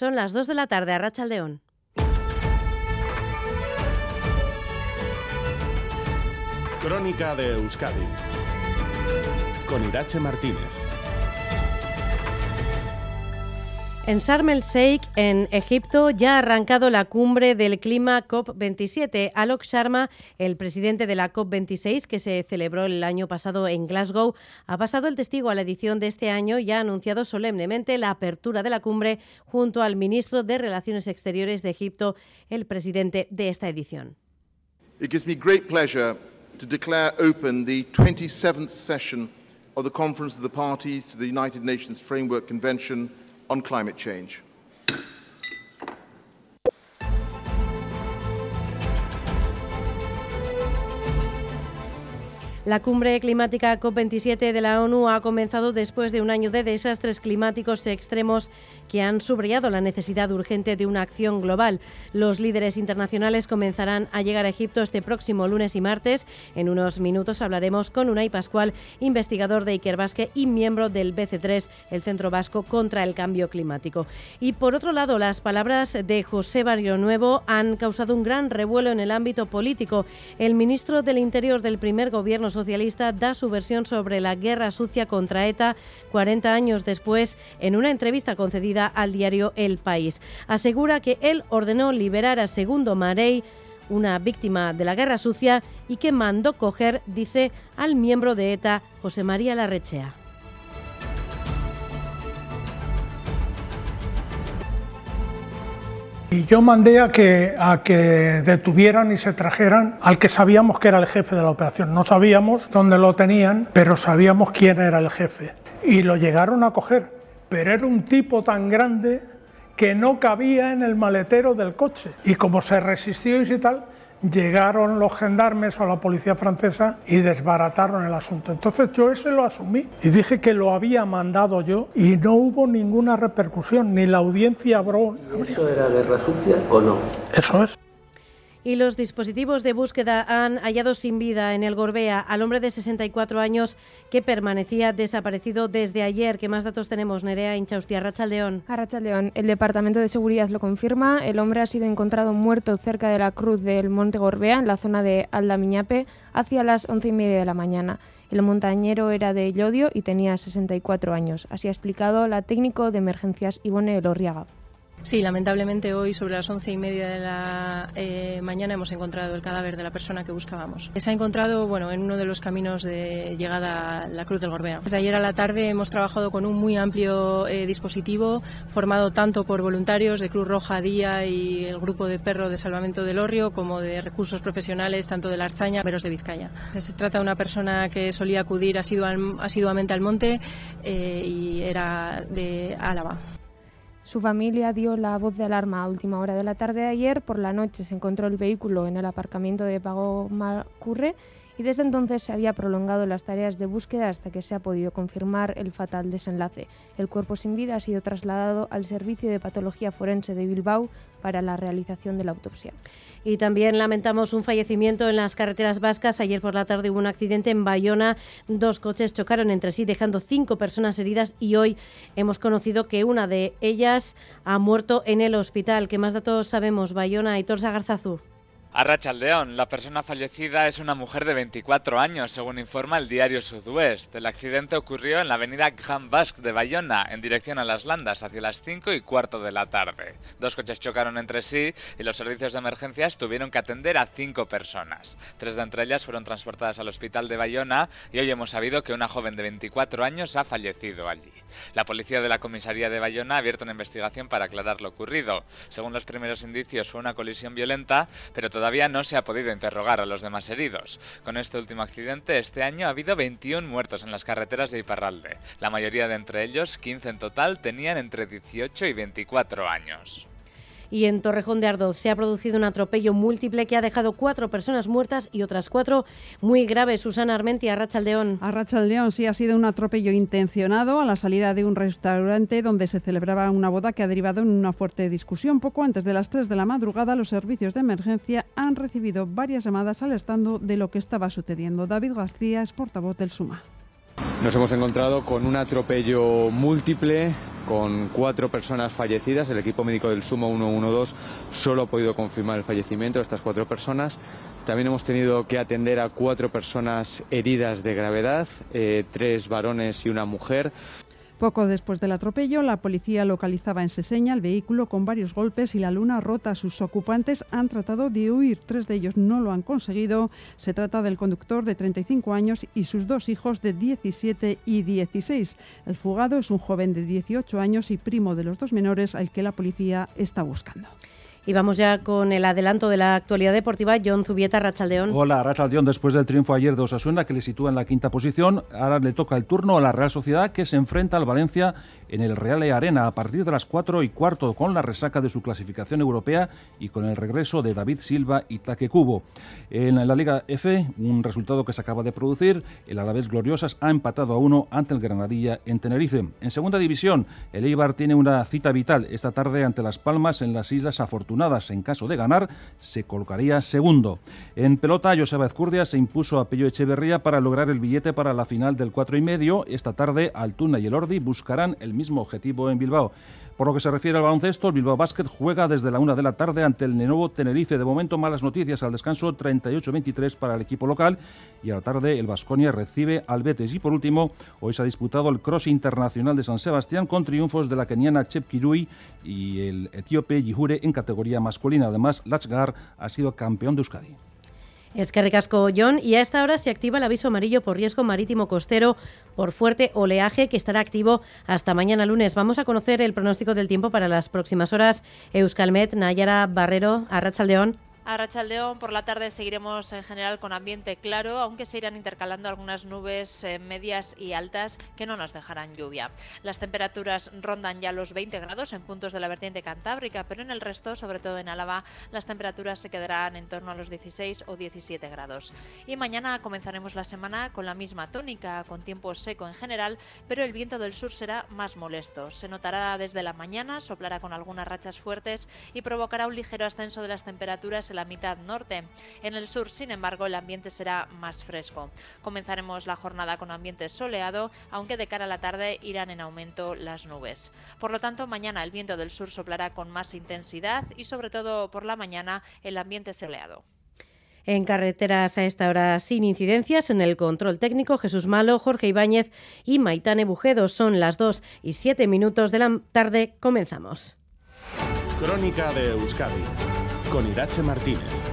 Son las 2 de la tarde a Rachaldeón. Crónica de Euskadi con Irache Martínez. En Sharm el Sheikh, en Egipto, ya ha arrancado la cumbre del clima COP27. Alok Sharma, el presidente de la COP26, que se celebró el año pasado en Glasgow, ha pasado el testigo a la edición de este año y ha anunciado solemnemente la apertura de la cumbre junto al ministro de Relaciones Exteriores de Egipto, el presidente de esta edición. It gives me great pleasure to declare open the 27th session of the Conference of the Parties to the United Nations Framework Convention on climate change. La cumbre climática COP27 de la ONU ha comenzado después de un año de desastres climáticos extremos que han subrayado la necesidad urgente de una acción global. Los líderes internacionales comenzarán a llegar a Egipto este próximo lunes y martes. En unos minutos hablaremos con Unai Pascual, investigador de Ikerbasque y miembro del BC3, el Centro Vasco contra el Cambio Climático. Y por otro lado, las palabras de José Barrio Nuevo han causado un gran revuelo en el ámbito político. El ministro del Interior del primer gobierno socialista da su versión sobre la guerra sucia contra ETA 40 años después en una entrevista concedida al diario El País. Asegura que él ordenó liberar a Segundo Marey una víctima de la guerra sucia y que mandó coger, dice, al miembro de ETA, José María Larrechea. Y yo mandé a que, detuvieran y se trajeran al que sabíamos que era el jefe de la operación. No sabíamos dónde lo tenían, pero sabíamos quién era el jefe. Y lo llegaron a coger, pero era un tipo tan grande que no cabía en el maletero del coche. Y como se resistió y tal, llegaron los gendarmes o la policía francesa y desbarataron el asunto. Entonces yo ese lo asumí y dije que lo había mandado yo y no hubo ninguna repercusión, ni la audiencia abrió. ¿Eso era guerra sucia o no? Eso es y los dispositivos de búsqueda han hallado sin vida en el Gorbea al hombre de 64 años que permanecía desaparecido desde ayer. ¿Qué más datos tenemos, Nerea Inchaustia? Rachaldeón. A Rachaldeón, el Departamento de Seguridad lo confirma. El hombre ha sido encontrado muerto cerca de la cruz del Monte Gorbea, en la zona de Aldamiñape, hacia las once y media de la mañana. El montañero era de Llodio y tenía 64 años. Así ha explicado la técnico de emergencias Ivone Elorriaga. Sí, lamentablemente hoy sobre las once y media de la eh, mañana hemos encontrado el cadáver de la persona que buscábamos. Se ha encontrado bueno, en uno de los caminos de llegada a la Cruz del Gorbea. Desde ayer a la tarde hemos trabajado con un muy amplio eh, dispositivo formado tanto por voluntarios de Cruz Roja Día y el grupo de perro de salvamento del Orrio como de recursos profesionales tanto de la Arzaña como de Vizcaya. Se trata de una persona que solía acudir asiduamente al monte eh, y era de Álava. Su familia dio la voz de alarma a última hora de la tarde de ayer. Por la noche se encontró el vehículo en el aparcamiento de Pago Marcurre y desde entonces se había prolongado las tareas de búsqueda hasta que se ha podido confirmar el fatal desenlace. El cuerpo sin vida ha sido trasladado al Servicio de Patología Forense de Bilbao para la realización de la autopsia. Y también lamentamos un fallecimiento en las carreteras vascas. Ayer por la tarde hubo un accidente en Bayona. Dos coches chocaron entre sí, dejando cinco personas heridas y hoy hemos conocido que una de ellas ha muerto en el hospital. ¿Qué más datos sabemos? Bayona y Torsa Garzazú. A Rachaldeón, la persona fallecida es una mujer de 24 años, según informa el diario Sudwest. El accidente ocurrió en la avenida Grand Basque de Bayona, en dirección a las Landas, hacia las 5 y cuarto de la tarde. Dos coches chocaron entre sí y los servicios de emergencias tuvieron que atender a cinco personas. Tres de entre ellas fueron transportadas al hospital de Bayona y hoy hemos sabido que una joven de 24 años ha fallecido allí. La policía de la comisaría de Bayona ha abierto una investigación para aclarar lo ocurrido. Según los primeros indicios, fue una colisión violenta, pero todavía no se ha podido interrogar a los demás heridos. Con este último accidente, este año ha habido 21 muertos en las carreteras de Iparralde. La mayoría de entre ellos, 15 en total, tenían entre 18 y 24 años y en Torrejón de Ardoz se ha producido un atropello múltiple que ha dejado cuatro personas muertas y otras cuatro muy graves. Susana Armentia, Arrachaldeón. Arrachaldeón sí ha sido un atropello intencionado a la salida de un restaurante donde se celebraba una boda que ha derivado en una fuerte discusión. Poco antes de las 3 de la madrugada, los servicios de emergencia han recibido varias llamadas alertando de lo que estaba sucediendo. David García es portavoz del SUMA. Nos hemos encontrado con un atropello múltiple con cuatro personas fallecidas. El equipo médico del Sumo 112 solo ha podido confirmar el fallecimiento de estas cuatro personas. También hemos tenido que atender a cuatro personas heridas de gravedad, eh, tres varones y una mujer. Poco después del atropello, la policía localizaba en Seseña el vehículo con varios golpes y la luna rota. Sus ocupantes han tratado de huir. Tres de ellos no lo han conseguido. Se trata del conductor de 35 años y sus dos hijos de 17 y 16. El fugado es un joven de 18 años y primo de los dos menores al que la policía está buscando. Y vamos ya con el adelanto de la actualidad deportiva. John Zubieta, Rachaldeón. Hola, Rachaldeón. Después del triunfo ayer de Osasuna, que le sitúa en la quinta posición, ahora le toca el turno a la Real Sociedad, que se enfrenta al Valencia en el Real Arena a partir de las 4 y cuarto, con la resaca de su clasificación europea y con el regreso de David Silva y Taque Cubo. En la Liga F, un resultado que se acaba de producir, el Alavés Gloriosas ha empatado a uno ante el Granadilla en Tenerife. En segunda división, el Eibar tiene una cita vital esta tarde ante Las Palmas en las Islas Afortunadas. En caso de ganar, se colocaría segundo. En pelota, Joseba Ezcurdia se impuso a Pello Echeverría para lograr el billete para la final del cuatro y medio. Esta tarde, Altuna y el Ordi buscarán el mismo objetivo en Bilbao. Por lo que se refiere al baloncesto, el Bilbao Basket juega desde la una de la tarde ante el Lenovo Tenerife. De momento, malas noticias al descanso 38-23 para el equipo local y a la tarde el Vasconia recibe al Betis. Y por último, hoy se ha disputado el Cross Internacional de San Sebastián con triunfos de la keniana Chep Kirui y el etíope Yihure en categoría masculina. Además, Lachgar ha sido campeón de Euskadi. Es que recasco John y a esta hora se activa el aviso amarillo por riesgo marítimo costero por fuerte oleaje que estará activo hasta mañana lunes. Vamos a conocer el pronóstico del tiempo para las próximas horas. Euskalmet, Nayara Barrero, Arrachaldeón. A Rachaldeón por la tarde seguiremos en general con ambiente claro, aunque se irán intercalando algunas nubes eh, medias y altas que no nos dejarán lluvia. Las temperaturas rondan ya los 20 grados en puntos de la vertiente cantábrica, pero en el resto, sobre todo en Álava, las temperaturas se quedarán en torno a los 16 o 17 grados. Y mañana comenzaremos la semana con la misma tónica, con tiempo seco en general, pero el viento del sur será más molesto. Se notará desde la mañana, soplará con algunas rachas fuertes y provocará un ligero ascenso de las temperaturas en la mitad norte. En el sur, sin embargo, el ambiente será más fresco. Comenzaremos la jornada con ambiente soleado, aunque de cara a la tarde irán en aumento las nubes. Por lo tanto, mañana el viento del sur soplará con más intensidad y sobre todo por la mañana el ambiente soleado. En carreteras a esta hora sin incidencias, en el control técnico Jesús Malo, Jorge Ibáñez y Maitane Bujedo. Son las 2 y 7 minutos de la tarde. Comenzamos. Crónica de Euskadi con Irache Martínez.